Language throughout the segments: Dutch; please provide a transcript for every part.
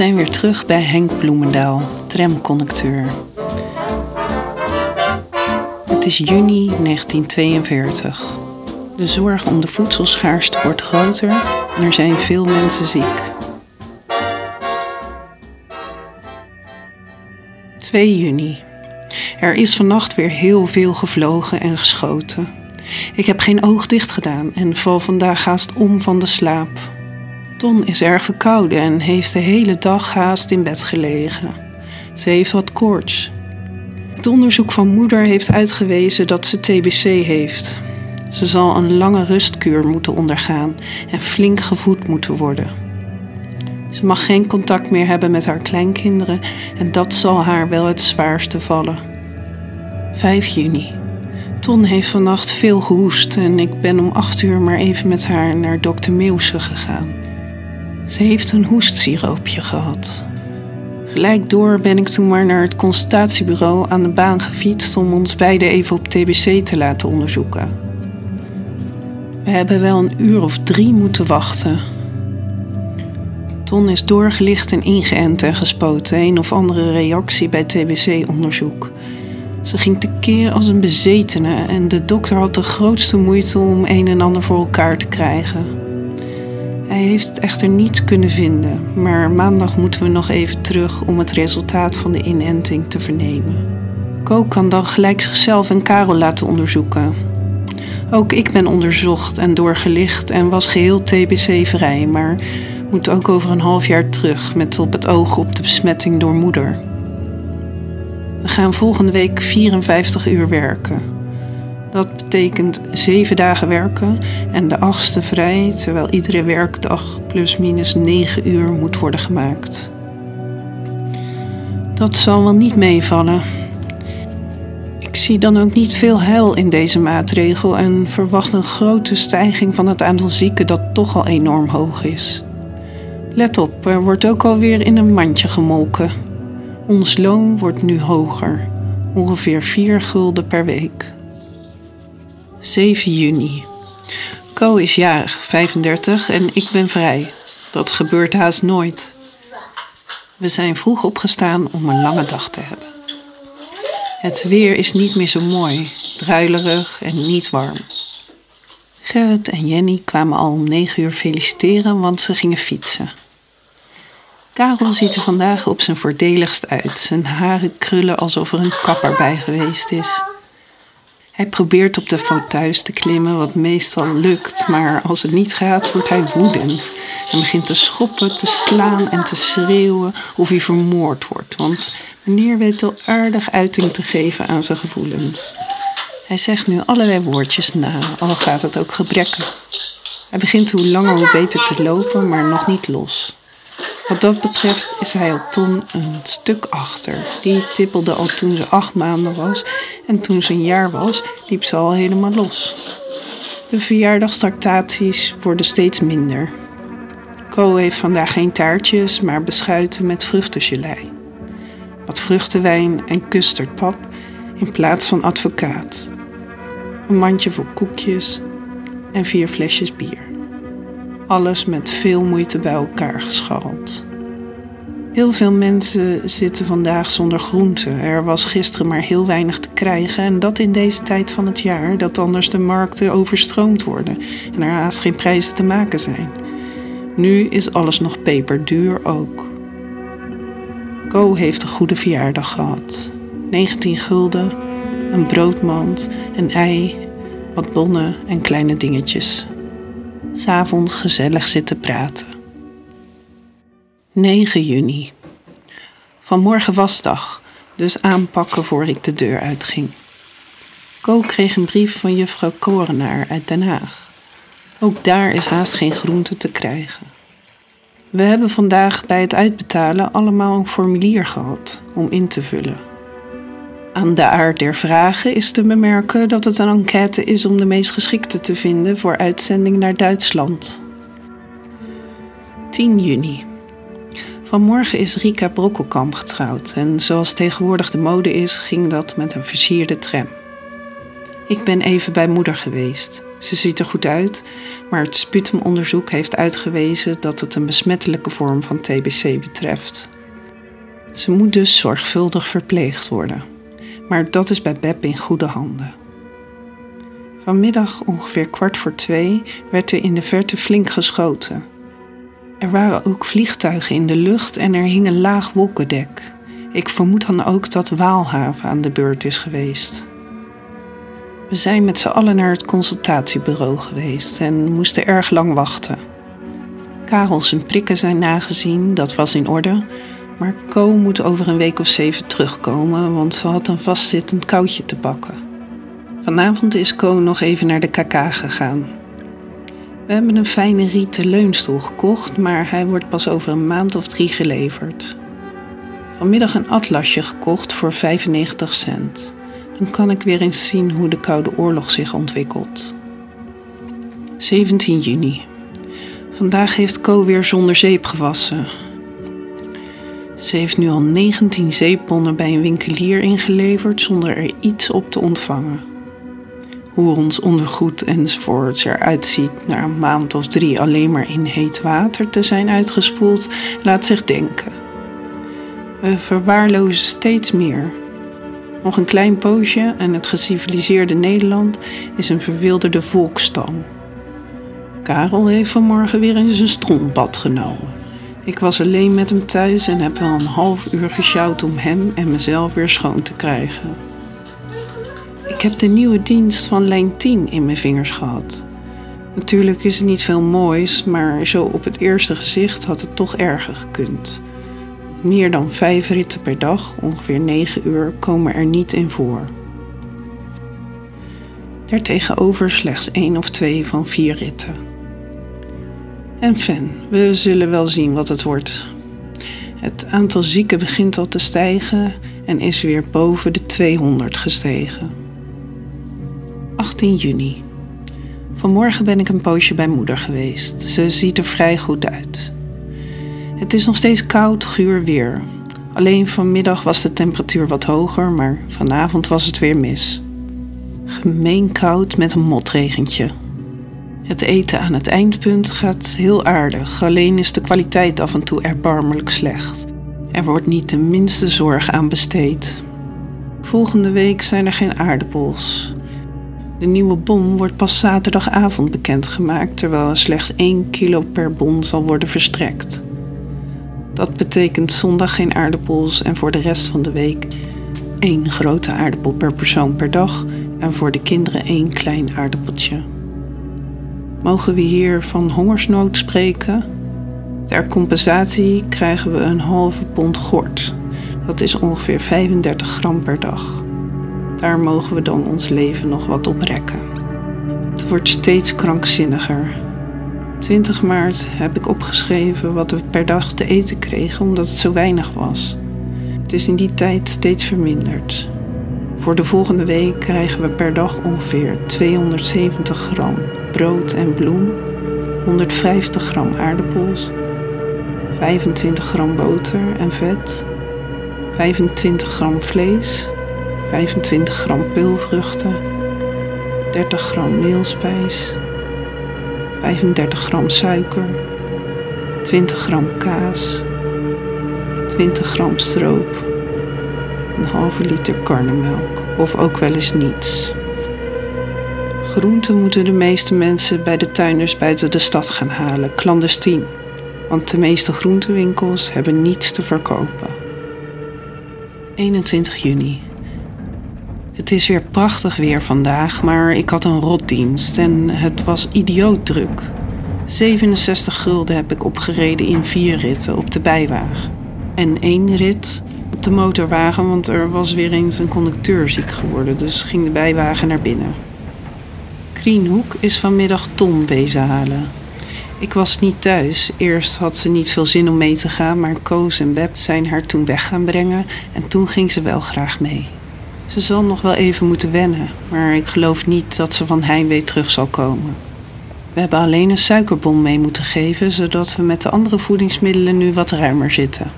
zijn weer terug bij Henk Bloemendaal, tramconducteur. Het is juni 1942. De zorg om de voedselschaarste wordt groter en er zijn veel mensen ziek. 2 juni. Er is vannacht weer heel veel gevlogen en geschoten. Ik heb geen oog dicht gedaan en val vandaag haast om van de slaap. Ton is erg verkouden en heeft de hele dag haast in bed gelegen. Ze heeft wat koorts. Het onderzoek van moeder heeft uitgewezen dat ze TBC heeft. Ze zal een lange rustkuur moeten ondergaan en flink gevoed moeten worden. Ze mag geen contact meer hebben met haar kleinkinderen en dat zal haar wel het zwaarste vallen. 5 juni. Ton heeft vannacht veel gehoest en ik ben om 8 uur maar even met haar naar dokter Meeuwse gegaan. Ze heeft een hoestsiroopje gehad. Gelijk door ben ik toen maar naar het consultatiebureau aan de baan gefietst om ons beiden even op TBC te laten onderzoeken. We hebben wel een uur of drie moeten wachten. Ton is doorgelicht en ingeënt en gespoten, een of andere reactie bij TBC-onderzoek. Ze ging tekeer als een bezetene en de dokter had de grootste moeite om een en ander voor elkaar te krijgen. Hij heeft het echter niet kunnen vinden, maar maandag moeten we nog even terug om het resultaat van de inenting te vernemen. Ko kan dan gelijk zichzelf en Karel laten onderzoeken. Ook ik ben onderzocht en doorgelicht en was geheel TBC-vrij, maar moet ook over een half jaar terug met op het oog op de besmetting door moeder. We gaan volgende week 54 uur werken. Dat betekent zeven dagen werken en de achtste vrij, terwijl iedere werkdag plus minus 9 uur moet worden gemaakt. Dat zal wel niet meevallen. Ik zie dan ook niet veel heil in deze maatregel en verwacht een grote stijging van het aantal zieken dat toch al enorm hoog is. Let op, er wordt ook alweer in een mandje gemolken. Ons loon wordt nu hoger, ongeveer 4 gulden per week. 7 juni. Co is jarig, 35, en ik ben vrij. Dat gebeurt haast nooit. We zijn vroeg opgestaan om een lange dag te hebben. Het weer is niet meer zo mooi, druilerig en niet warm. Gerrit en Jenny kwamen al om negen uur feliciteren, want ze gingen fietsen. Karel ziet er vandaag op zijn voordeligst uit. Zijn haren krullen alsof er een kapper bij geweest is. Hij probeert op de fauteuils te klimmen, wat meestal lukt, maar als het niet gaat, wordt hij woedend en begint te schoppen, te slaan en te schreeuwen of hij vermoord wordt, want meneer weet al aardig uiting te geven aan zijn gevoelens. Hij zegt nu allerlei woordjes na, al gaat het ook gebrekken. Hij begint hoe langer hoe beter te lopen, maar nog niet los. Wat dat betreft is hij op Ton een stuk achter. Die tippelde al toen ze acht maanden was en toen ze een jaar was, liep ze al helemaal los. De verjaardagstractaties worden steeds minder. Co heeft vandaag geen taartjes, maar beschuiten met vruchtengelei. Wat vruchtenwijn en custardpap in plaats van advocaat. Een mandje voor koekjes en vier flesjes bier alles met veel moeite bij elkaar gescharreld. Heel veel mensen zitten vandaag zonder groenten. Er was gisteren maar heel weinig te krijgen en dat in deze tijd van het jaar, dat anders de markten overstroomd worden en er haast geen prijzen te maken zijn. Nu is alles nog peperduur ook. Go heeft een goede verjaardag gehad. 19 gulden, een broodmand, een ei, wat bonnen en kleine dingetjes s'avonds gezellig zitten praten. 9 juni. Vanmorgen wasdag, dus aanpakken voor ik de deur uitging. Ko kreeg een brief van juffrouw Korenaar uit Den Haag. Ook daar is haast geen groente te krijgen. We hebben vandaag bij het uitbetalen allemaal een formulier gehad om in te vullen. Aan de aard der vragen is te bemerken dat het een enquête is om de meest geschikte te vinden voor uitzending naar Duitsland. 10 juni. Vanmorgen is Rika Brokkelkamp getrouwd en zoals tegenwoordig de mode is, ging dat met een versierde tram. Ik ben even bij moeder geweest. Ze ziet er goed uit, maar het sputumonderzoek heeft uitgewezen dat het een besmettelijke vorm van TBC betreft. Ze moet dus zorgvuldig verpleegd worden, maar dat is bij Beb in goede handen. Vanmiddag ongeveer kwart voor twee werd er in de verte flink geschoten. Er waren ook vliegtuigen in de lucht en er hing een laag wolkendek. Ik vermoed dan ook dat Waalhaven aan de beurt is geweest. We zijn met z'n allen naar het consultatiebureau geweest en moesten erg lang wachten. Karel zijn prikken zijn nagezien, dat was in orde. Maar Co moet over een week of zeven terugkomen, want ze had een vastzittend koudje te pakken. Vanavond is Co nog even naar de KK gegaan. We hebben een fijne rieten leunstoel gekocht, maar hij wordt pas over een maand of drie geleverd. Vanmiddag een atlasje gekocht voor 95 cent. Dan kan ik weer eens zien hoe de Koude Oorlog zich ontwikkelt. 17 juni. Vandaag heeft Co weer zonder zeep gewassen. Ze heeft nu al 19 zeepbonnen bij een winkelier ingeleverd zonder er iets op te ontvangen. Hoe ons ondergoed enzovoorts eruit ziet na een maand of drie alleen maar in heet water te zijn uitgespoeld, laat zich denken. We verwaarlozen steeds meer. Nog een klein poosje en het geciviliseerde Nederland is een verwilderde volkstam. Karel heeft vanmorgen weer eens een strombad genomen. Ik was alleen met hem thuis en heb wel een half uur gesjouwd om hem en mezelf weer schoon te krijgen. Ik heb de nieuwe dienst van lijn 10 in mijn vingers gehad. Natuurlijk is het niet veel moois, maar zo op het eerste gezicht had het toch erger gekund. Meer dan vijf ritten per dag, ongeveer 9 uur, komen er niet in voor. Daartegenover slechts één of twee van vier ritten. En fan, we zullen wel zien wat het wordt. Het aantal zieken begint al te stijgen en is weer boven de 200 gestegen. 18 juni. Vanmorgen ben ik een poosje bij moeder geweest. Ze ziet er vrij goed uit. Het is nog steeds koud, guur weer. Alleen vanmiddag was de temperatuur wat hoger, maar vanavond was het weer mis. Gemeen koud met een motregentje. Het eten aan het eindpunt gaat heel aardig, alleen is de kwaliteit af en toe erbarmelijk slecht. Er wordt niet de minste zorg aan besteed. Volgende week zijn er geen aardappels. De nieuwe bon wordt pas zaterdagavond bekendgemaakt, terwijl er slechts 1 kilo per bon zal worden verstrekt. Dat betekent zondag geen aardappels en voor de rest van de week één grote aardappel per persoon per dag en voor de kinderen één klein aardappeltje. Mogen we hier van hongersnood spreken? Ter compensatie krijgen we een halve pond gort. Dat is ongeveer 35 gram per dag. Daar mogen we dan ons leven nog wat op rekken. Het wordt steeds krankzinniger. 20 maart heb ik opgeschreven wat we per dag te eten kregen omdat het zo weinig was. Het is in die tijd steeds verminderd. Voor de volgende week krijgen we per dag ongeveer 270 gram brood en bloem, 150 gram aardappels, 25 gram boter en vet, 25 gram vlees, 25 gram peulvruchten, 30 gram meelspijs, 35 gram suiker, 20 gram kaas, 20 gram stroop, een halve liter karnemelk of ook wel eens niets. Groenten moeten de meeste mensen bij de tuinders buiten de stad gaan halen, clandestien. Want de meeste groentewinkels hebben niets te verkopen. 21 juni. Het is weer prachtig weer vandaag, maar ik had een rotdienst en het was idioot druk. 67 gulden heb ik opgereden in vier ritten op de bijwagen. En één rit op de motorwagen, want er was weer eens een conducteur ziek geworden, dus ging de bijwagen naar binnen. Krienhoek is vanmiddag Tom wezen halen. Ik was niet thuis. Eerst had ze niet veel zin om mee te gaan, maar Koos en Beb zijn haar toen weg gaan brengen en toen ging ze wel graag mee. Ze zal nog wel even moeten wennen, maar ik geloof niet dat ze van heimwee terug zal komen. We hebben alleen een suikerbom mee moeten geven, zodat we met de andere voedingsmiddelen nu wat ruimer zitten.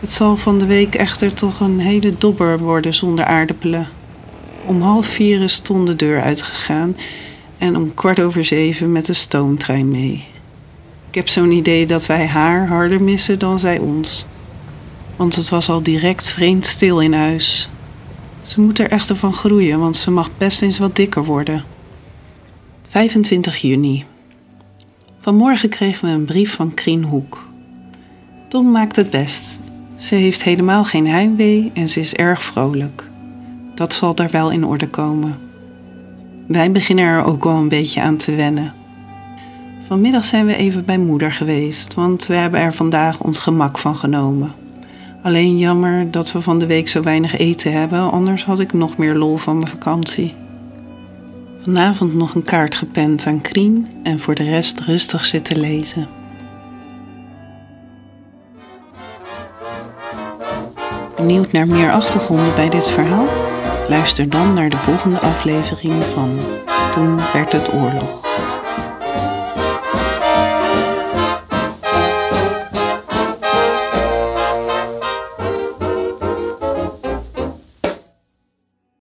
Het zal van de week echter toch een hele dobber worden zonder aardappelen. Om half vier is Ton de deur uitgegaan en om kwart over zeven met de stoomtrein mee. Ik heb zo'n idee dat wij haar harder missen dan zij ons. Want het was al direct vreemd stil in huis. Ze moet er echter van groeien, want ze mag best eens wat dikker worden. 25 juni. Vanmorgen kregen we een brief van Krien Hoek. Tom maakt het best. Ze heeft helemaal geen heimwee en ze is erg vrolijk. Dat zal daar wel in orde komen. Wij beginnen er ook al een beetje aan te wennen. Vanmiddag zijn we even bij moeder geweest, want we hebben er vandaag ons gemak van genomen. Alleen jammer dat we van de week zo weinig eten hebben, anders had ik nog meer lol van mijn vakantie. Vanavond nog een kaart gepend aan Krien en voor de rest rustig zitten lezen. Benieuwd naar meer achtergronden bij dit verhaal? Luister dan naar de volgende aflevering van Toen werd het oorlog.